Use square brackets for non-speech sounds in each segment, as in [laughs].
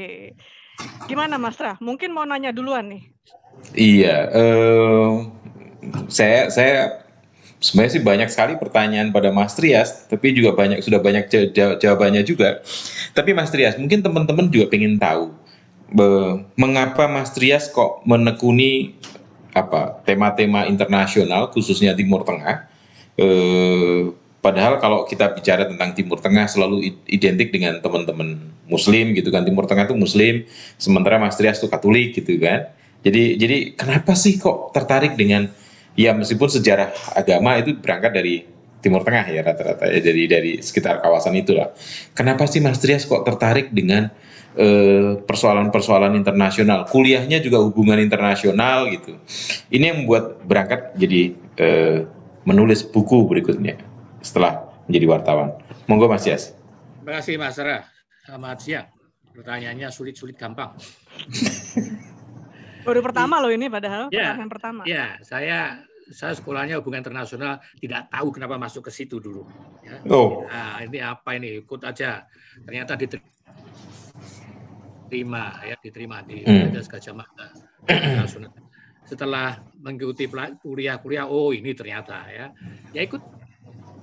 Oke. Gimana Mas Ra? Mungkin mau nanya duluan nih. Iya, uh, saya saya sebenarnya sih banyak sekali pertanyaan pada Mas Trias, tapi juga banyak sudah banyak jawabannya juga. Tapi Mas Trias, mungkin teman-teman juga pengen tahu mengapa Mas Trias kok menekuni apa tema-tema internasional khususnya Timur Tengah. Eh, padahal kalau kita bicara tentang Timur Tengah selalu identik dengan teman-teman Muslim gitu kan Timur Tengah itu Muslim, sementara Mas Trias itu Katolik gitu kan. Jadi jadi kenapa sih kok tertarik dengan ya meskipun sejarah agama itu berangkat dari Timur Tengah ya rata-rata ya dari dari sekitar kawasan itulah. Kenapa sih Mas Trias kok tertarik dengan eh, persoalan-persoalan internasional? Kuliahnya juga hubungan internasional gitu. Ini yang membuat berangkat jadi eh, menulis buku berikutnya setelah menjadi wartawan. Monggo Mas Trias. Terima kasih Mas Ra. Selamat siang. Pertanyaannya sulit-sulit gampang. [laughs] Baru pertama loh ini padahal ya, pertanyaan pertama. Ya, saya saya sekolahnya hubungan internasional tidak tahu kenapa masuk ke situ dulu. Ya. Oh. Nah, ini apa ini? Ikut aja. Ternyata diterima ya, diterima di hmm. Gajah Mada internasional. Setelah mengikuti kuliah-kuliah, oh ini ternyata ya. Ya ikut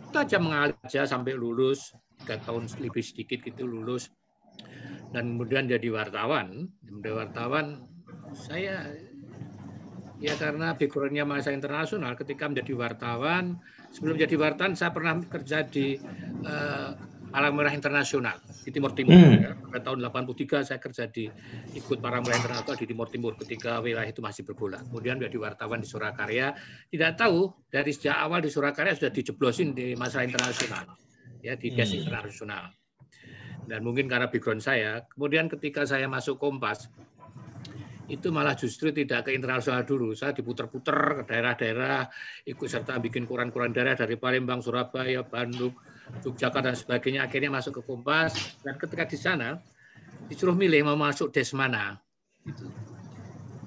itu aja mengalir aja sampai lulus tiga tahun lebih sedikit gitu lulus dan kemudian jadi wartawan. Jadi wartawan saya Ya karena backgroundnya masa internasional, ketika menjadi wartawan, sebelum jadi wartawan saya pernah kerja di uh, Palang Merah Internasional di Timur Timur. Hmm. Ya. Pada tahun 83 saya kerja di ikut Palang Merah Internasional di Timur Timur ketika wilayah itu masih bergolak. Kemudian menjadi wartawan di Surakarya. Tidak tahu dari sejak awal di Surakarya sudah dijeblosin di masalah internasional, ya di desk hmm. internasional. Dan mungkin karena background saya, kemudian ketika saya masuk Kompas, itu malah justru tidak ke internasional dulu. Saya diputer-puter ke daerah-daerah, ikut serta bikin koran-koran daerah dari Palembang, Surabaya, Bandung, Yogyakarta dan sebagainya. Akhirnya masuk ke Kompas dan ketika di sana disuruh milih mau masuk des mana. Gitu.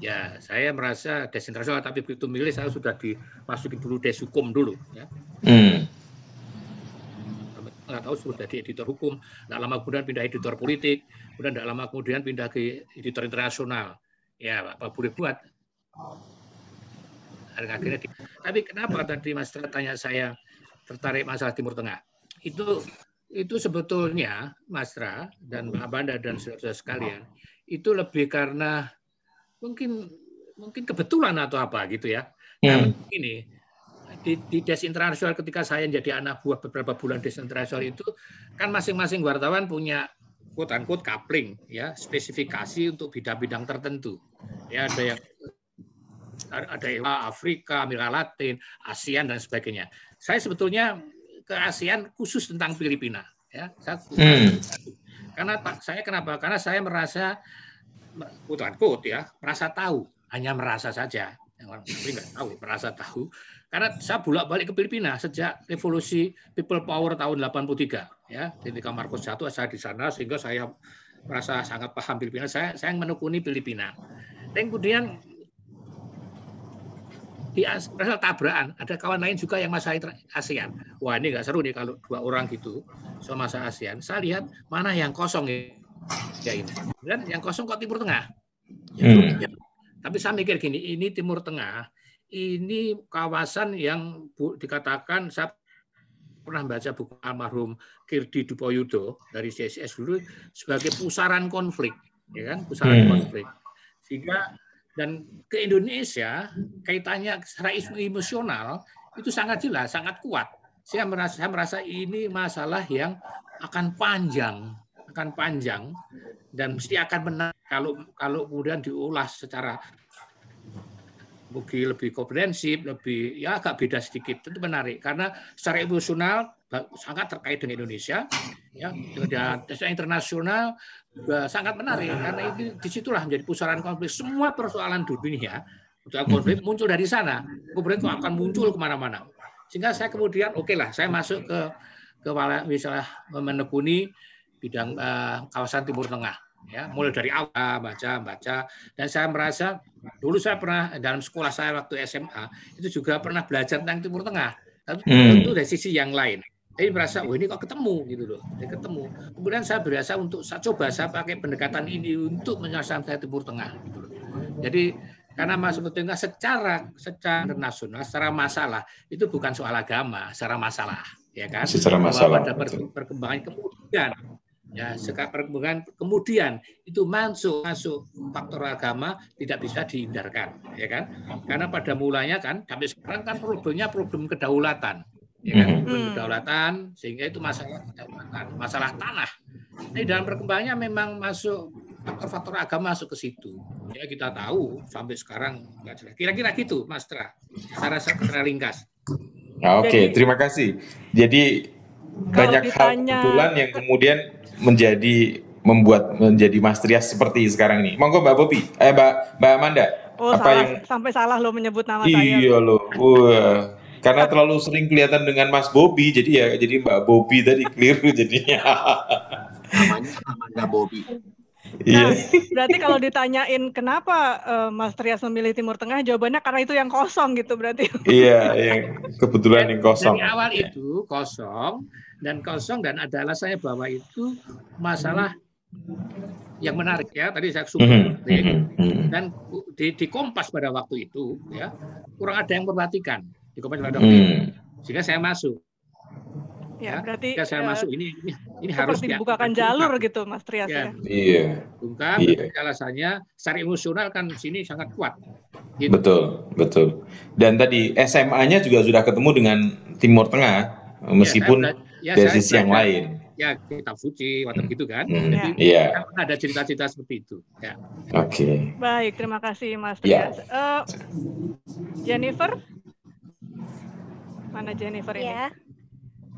Ya, saya merasa des internasional, tapi begitu milih saya sudah dimasukin dulu des hukum dulu. Ya. Hmm. Nggak tahu sudah di editor hukum, nggak lama kemudian pindah editor politik, kemudian nggak lama kemudian pindah ke editor internasional ya apa boleh buat akhirnya tapi kenapa tadi Mas tanya saya tertarik masalah Timur Tengah itu itu sebetulnya Mas Tra dan Mbak Banda dan saudara sekalian itu lebih karena mungkin mungkin kebetulan atau apa gitu ya. Hmm. ini di, di des internasional ketika saya jadi anak buah beberapa bulan des internasional itu kan masing-masing wartawan punya quote unquote coupling ya spesifikasi untuk bidang-bidang tertentu ya ada yang ada Afrika, Amerika Latin, ASEAN dan sebagainya. Saya sebetulnya ke ASEAN khusus tentang Filipina ya. Saya, hmm. Karena saya kenapa? Karena saya merasa quote unquote ya, merasa tahu, hanya merasa saja. Yang orang nggak tahu, merasa tahu karena saya bolak-balik ke Filipina sejak revolusi People Power tahun 83 ya. Ketika Marcos jatuh saya di sana sehingga saya merasa sangat paham Filipina. Saya saya menekuni Filipina. Dan kemudian di rasa tabrakan ada kawan lain juga yang masa ASEAN. Wah ini nggak seru nih kalau dua orang gitu sama masa ASEAN. Saya lihat mana yang kosong ya ini. Dan yang kosong kok Timur Tengah. Ya, hmm. ya. Tapi saya mikir gini, ini Timur Tengah ini kawasan yang bu, dikatakan saya pernah baca buku almarhum Kirdi Dupoyudo dari CSS dulu sebagai pusaran konflik, ya kan, pusaran hmm. konflik. Sehingga dan ke Indonesia kaitannya secara emosional itu sangat jelas, sangat kuat. Saya merasa, saya merasa ini masalah yang akan panjang, akan panjang dan mesti akan benar kalau kalau kemudian diulas secara mungkin lebih komprehensif, lebih ya agak beda sedikit. Itu menarik karena secara emosional sangat terkait dengan Indonesia, ya. Dan secara internasional juga sangat menarik karena itu di situlah menjadi pusaran konflik. Semua persoalan dunia, persoalan konflik muncul dari sana, kemudian itu akan muncul ke mana-mana. Sehingga saya kemudian oke okay lah, saya masuk ke ke misalnya menekuni bidang uh, kawasan Timur Tengah ya. Mulai dari awal baca baca. Dan saya merasa dulu saya pernah dalam sekolah saya waktu SMA itu juga pernah belajar tentang Timur Tengah. Tapi hmm. itu dari sisi yang lain Saya merasa, oh ini kok ketemu gitu loh, saya ketemu. Kemudian saya berasa untuk saya coba saya pakai pendekatan ini untuk menyelesaikan saya Timur Tengah. Gitu loh. Jadi karena masuk Timur Tengah secara secara nasional, secara masalah itu bukan soal agama, secara masalah, ya kan? Secara masalah. Bahwa pada perkembangan kemudian ya sekarang perkembangan kemudian itu masuk masuk faktor agama tidak bisa dihindarkan ya kan karena pada mulanya kan sampai sekarang kan problemnya problem kedaulatan ya kan Mhm. problem kedaulatan sehingga itu masalah kedaulatan masalah tanah ini dalam perkembangannya memang masuk faktor-faktor agama masuk ke situ ya kita tahu sampai sekarang nggak jelas kira-kira gitu Mas Tra secara secara ringkas Nah, Oke, Jadi- terima kasih. Jadi Kalau banyak hal ditanya- kebetulan yang kemudian menjadi membuat menjadi Mas Trias seperti sekarang ini. Monggo Mbak Bobi, eh Mbak Mbak Amanda. Oh, apa salah, yang sampai salah lo menyebut nama saya. iya loh. Wah. Karena terlalu sering kelihatan dengan Mas Bobi, jadi ya jadi Mbak Bobi tadi keliru [laughs] jadinya. namanya Amanda Bobby. Nah, Iya. [laughs] berarti kalau ditanyain kenapa eh, Mas Trias memilih Timur Tengah, jawabannya karena itu yang kosong gitu berarti. Iya, yang kebetulan yang kosong. Dari awal itu kosong dan kosong dan ada alasannya bahwa itu masalah yang menarik ya. Tadi saya suka mhm, mhm. dan di, di Kompas pada waktu itu ya kurang ada yang memperhatikan di Kompas pada waktu itu Hmm. sehingga saya masuk. Ya, Ya, berarti Ketika saya eh, masuk ini ini, ini harus dibukakan diungkap. jalur gitu Mas Trias Ya. ya. Iya, Bungkam, Iya. alasannya secara emosional kan sini sangat kuat. Gitu. betul, betul. Dan tadi SMA-nya juga sudah ketemu dengan Timur Tengah, meskipun Ya, saya bela- ya, dari sisi yang lain. Ya kitab suci, waktu gitu kan. Hmm, Jadi Iya, kan ada cerita-cerita seperti itu. Ya. oke. Baik, terima kasih Mas Ya. Trias. Eh, Jennifer? Mana Jennifer ini? Ya,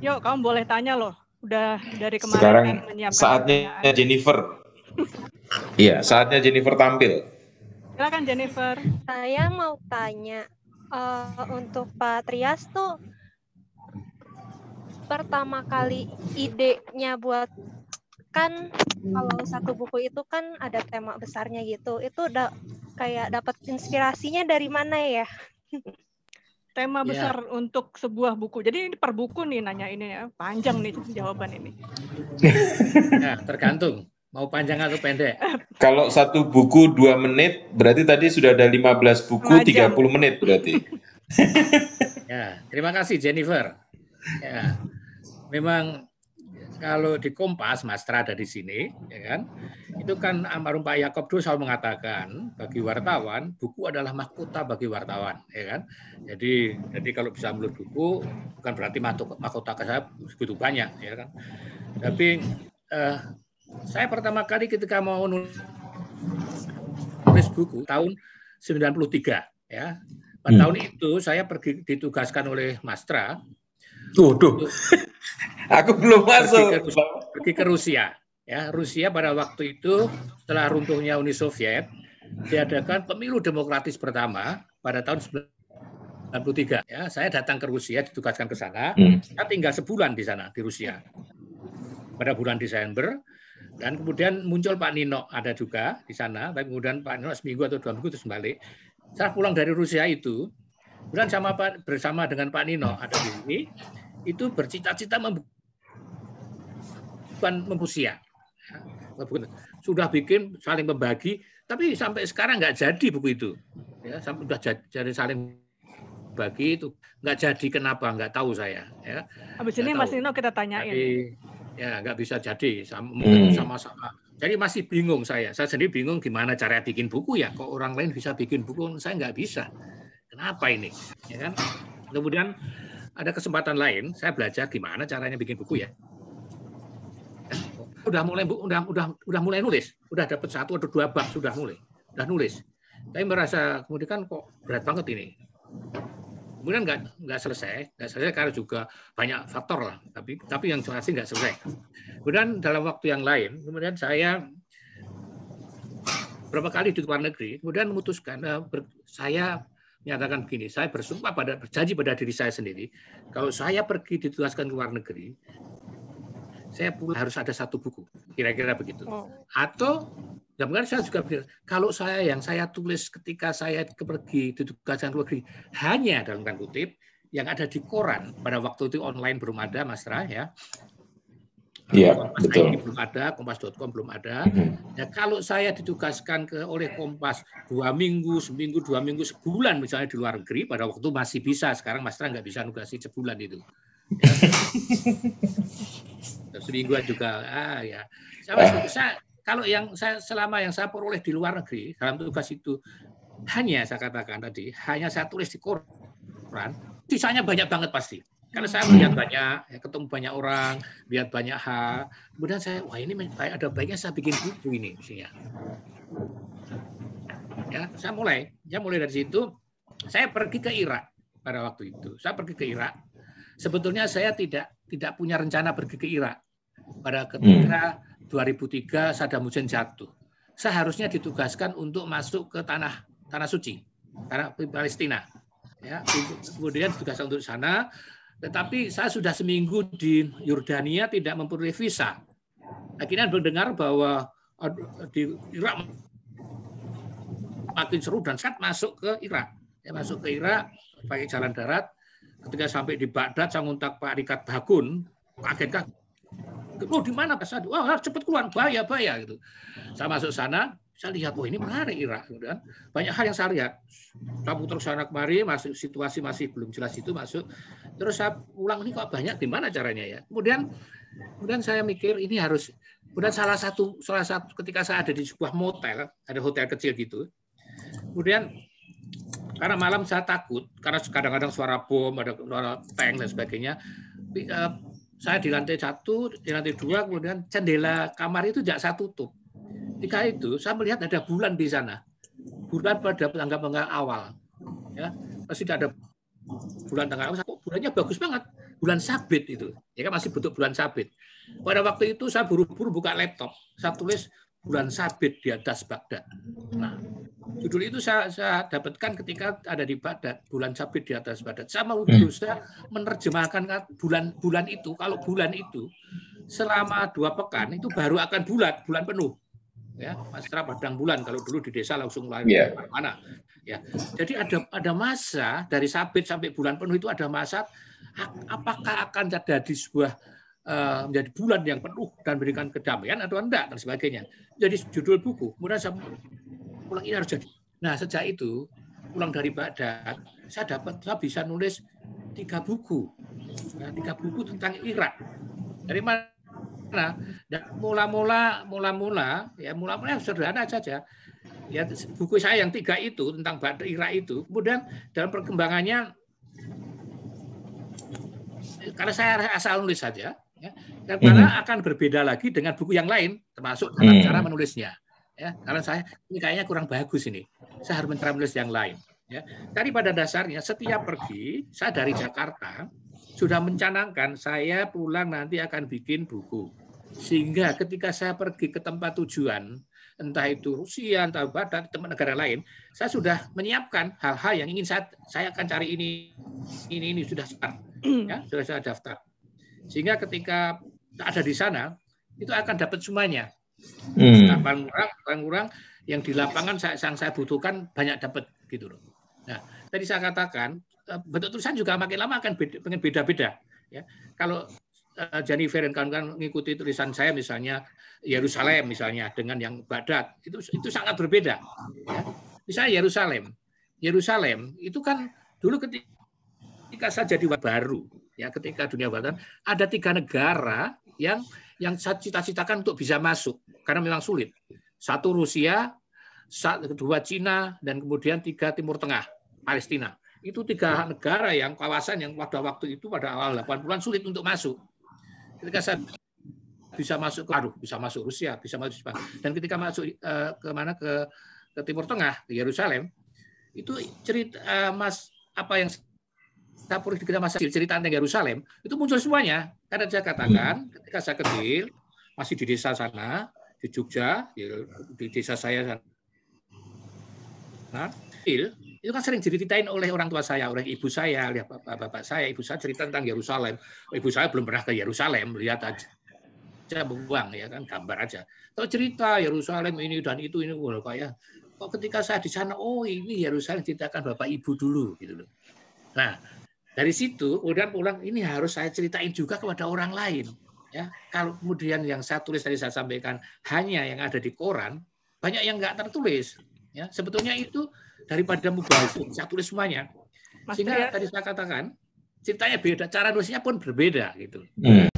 Yuk, kamu boleh tanya loh. Udah dari kemarin Sekarang kan menyiapkan saatnya pertanyaan. Jennifer. [laughs] Iya, saatnya Jennifer tampil. Silakan Jennifer. saya mau tanya eh, untuk Pak Trias tuh pertama kali idenya buat kan kalau satu buku itu kan ada tema besarnya gitu. Itu udah kayak dapat inspirasinya dari mana ya? [laughs] Tema Ya. besar untuk sebuah buku. Jadi ini per buku nih nanya ini ya. Panjang nih jawaban ini. Ya, tergantung mau panjang atau pendek. [laughs] Kalau satu buku dua menit, berarti tadi sudah ada 15 buku, jam. 30 menit berarti. Ya, terima kasih Jennifer. Ya, memang kalau di Kompas, Mas Tra ada di sini, ya kan? Itu kan almarhum Pak Yakob dulu selalu mengatakan bagi wartawan buku adalah mahkota bagi wartawan, ya kan? Jadi, jadi kalau bisa menulis buku bukan berarti mahkota ke saya begitu banyak, ya kan? Tapi eh, saya pertama kali ketika mau nulis buku tahun 93, ya. Pada Hmm. tahun itu saya pergi ditugaskan oleh Mas Tra Waduh, aku belum masuk. Pergi ke, pergi ke Rusia. Ya, Rusia pada waktu itu setelah runtuhnya Uni Soviet diadakan pemilu demokratis pertama pada tahun 93. Ya, saya datang ke Rusia ditugaskan ke sana. Hmm. Saya tinggal sebulan di sana di Rusia. Pada bulan Desember dan kemudian muncul Pak Nino ada juga di sana. Tapi kemudian Pak Nino seminggu atau dua minggu terus balik. Saya pulang dari Rusia itu, kemudian sama Pak bersama dengan Pak Nino ada di sini itu bercita-cita membuat bukan mempusia. Sudah bikin saling membagi, tapi sampai sekarang nggak jadi buku itu. Ya, sampai sudah jadi saling bagi itu nggak jadi kenapa nggak tahu saya. Ya, Habis ini Mas. Nino kita tanyain. tapi ya nggak bisa jadi Hmm. sama-sama. Jadi masih bingung saya. Saya sendiri bingung gimana cara bikin buku ya. Kok orang lain bisa bikin buku, saya nggak bisa. Kenapa ini? Ya kan? Kemudian ada kesempatan lain, saya belajar gimana caranya bikin buku ya. Udah mulai bu- udah udah udah mulai nulis, udah dapat satu atau dua bab sudah mulai, udah nulis. Tapi merasa kemudian kan kok berat banget ini. Kemudian nggak nggak selesai, nggak selesai karena juga banyak faktor lah. Tapi tapi yang pasti nggak selesai. Kemudian dalam waktu yang lain, kemudian saya berapa kali di luar negeri, kemudian memutuskan eh, saya menyatakan begini, saya bersumpah pada berjanji pada diri saya sendiri, kalau saya pergi ditugaskan ke luar negeri, saya pulang harus ada satu buku, kira-kira begitu. Oh, Atau dan saya juga pikir, kalau saya yang saya tulis ketika saya pergi ditugaskan ke luar negeri hanya dalam tanda kutip yang ada di koran pada waktu itu online belum ada Mas Ra ya. Iya, Kompas betul. ID belum ada, kompas.com belum ada. Mhm. Ya, kalau saya ditugaskan ke oleh Kompas dua minggu, seminggu, dua minggu, sebulan misalnya di luar negeri, pada waktu masih bisa. Sekarang Mas Ra nggak bisa nugasi sebulan itu. [laughs] Ya. Semingguan juga, ah ya. Saya, masih- saya- kalau yang saya selama yang saya peroleh di luar negeri dalam tugas itu hanya saya katakan tadi, hanya saya tulis di koran, sisanya banyak banget pasti. Karena saya melihat banyak, ya, ketemu banyak orang, lihat banyak hal. Kemudian saya, wah ini baik, ada baiknya saya bikin buku ini, mestinya. Ya, saya mulai, saya mulai dari situ. Saya pergi ke Irak pada waktu itu. Saya pergi ke Irak. Sebetulnya saya tidak tidak punya rencana pergi ke Irak pada ketika 2003 Saddam Hussein jatuh. Saya harusnya ditugaskan untuk masuk ke tanah tanah suci, tanah Palestina. Ya, kemudian ditugaskan untuk sana, tetapi saya sudah seminggu di Yordania tidak memperoleh visa. Akhirnya mendengar bahwa di Irak makin seru dan saat masuk ke Irak. Ya, masuk ke Irak pakai jalan darat. Ketika sampai di Baghdad, saya ngontak Pak Rikat Bakun, kaget kan. Oh di mana Pak? Wah cepat keluar, bahaya bahaya gitu. Saya masuk sana, saya lihat, oh ini menarik Irak. Kemudian banyak hal yang saya lihat. Saya putar sana kemari, masuk situasi masih belum jelas itu masuk. Terus saya pulang ini kok banyak, gimana caranya ya? Kemudian kemudian saya mikir ini harus. Kemudian salah satu salah satu ketika saya ada di sebuah motel, ada hotel kecil gitu. Kemudian karena malam saya takut karena kadang-kadang suara bom, ada suara tank dan sebagainya. Eh, Saya di lantai satu, di lantai dua, kemudian jendela kamar itu tidak saya tutup. Ketika itu saya melihat ada bulan di sana, bulan pada tanggal-tanggal awal, ya masih ada bulan tanggal awal. Kok bulannya bagus banget, bulan sabit itu, ya kan masih bentuk bulan sabit. Pada waktu itu saya buru-buru buka laptop, saya tulis bulan sabit di atas Baghdad. Nah, judul itu saya, saya dapatkan ketika ada di Baghdad, bulan sabit di atas Baghdad. Saya mau berusaha menerjemahkan bulan bulan itu, kalau bulan itu selama dua pekan itu baru akan bulat, bulan penuh. Ya, Masra padang bulan kalau dulu di desa langsung lahir Yeah. mana. Ya, jadi ada ada masa dari sabit sampai bulan penuh itu ada masa apakah akan jadi sebuah eh, menjadi bulan yang penuh dan berikan kedamaian atau enggak dan sebagainya. Jadi judul buku. Kemudian saya pulang ini harus jadi. Nah sejak itu pulang dari Baghdad, saya dapat saya bisa nulis tiga buku, ya, tiga buku tentang Irak. Dari mana? Dan mula-mula, mula-mula, ya mula-mula sederhana saja. Ya buku saya yang tiga itu tentang Baghdad Irak itu, kemudian dalam perkembangannya karena saya asal nulis saja, ya, karena akan berbeda lagi dengan buku yang lain, termasuk dalam Hmm. cara menulisnya. Ya, karena saya ini kayaknya kurang bagus ini. Saya harus mencari menulis yang lain. Ya, tapi pada dasarnya setiap pergi, saya dari Jakarta sudah mencanangkan saya pulang nanti akan bikin buku. Sehingga ketika saya pergi ke tempat tujuan, entah itu Rusia, entah Barat, tempat negara lain, saya sudah menyiapkan hal-hal yang ingin saya saya akan cari ini, ini, ini sudah start, ya sudah saya daftar. Sehingga ketika ada di sana, itu akan dapat semuanya. Hmm. Kurang, paling kurang yang di lapangan saya, yang saya butuhkan banyak dapat gitu loh. Nah, tadi saya katakan eh, bentuk tulisan juga makin lama akan beda, pengen beda-beda. Ya, kalau Jennifer dan kawan-kawan mengikuti tulisan saya misalnya Yerusalem misalnya dengan yang Baghdad itu itu sangat berbeda. Ya. Misalnya Yerusalem, Yerusalem itu kan dulu ketika, ketika saya jadi baru ya ketika dunia barat ada tiga negara yang yang saya cita-citakan untuk bisa masuk karena memang sulit. Satu Rusia, kedua Cina, dan kemudian tiga Timur Tengah, Palestina. Itu tiga negara yang kawasan yang pada waktu itu pada awal 80-an sulit untuk masuk. Ketika saya bisa masuk ke aduh, bisa masuk Rusia, bisa masuk Jepang. Dan ketika masuk eh, ke mana ke ke Timur Tengah, ke Yerusalem, itu cerita eh, Mas apa yang saya kita masa kecil cerita tentang Yerusalem itu muncul semuanya karena saya katakan ketika saya kecil masih di desa sana di Jogja di, di desa saya sana nah, kecil itu kan sering diceritain oleh orang tua saya oleh ibu saya oleh bapak, bapak saya. Ibu saya cerita tentang Yerusalem. Ibu saya belum pernah ke Yerusalem lihat aja. Saya buang ya kan gambar aja. Kalau cerita Yerusalem ini dan itu ini wah, kayak kok ketika saya di sana oh ini Yerusalem ceritakan bapak ibu dulu gitu loh. Nah dari situ kemudian pulang ini harus saya ceritain juga kepada orang lain ya. Kalau kemudian yang saya tulis tadi saya sampaikan hanya yang ada di koran banyak yang nggak tertulis ya sebetulnya itu daripada mubazir saya tulis semuanya. Mas sehingga tadi saya katakan ceritanya beda cara nulisnya pun berbeda gitu. Hmm.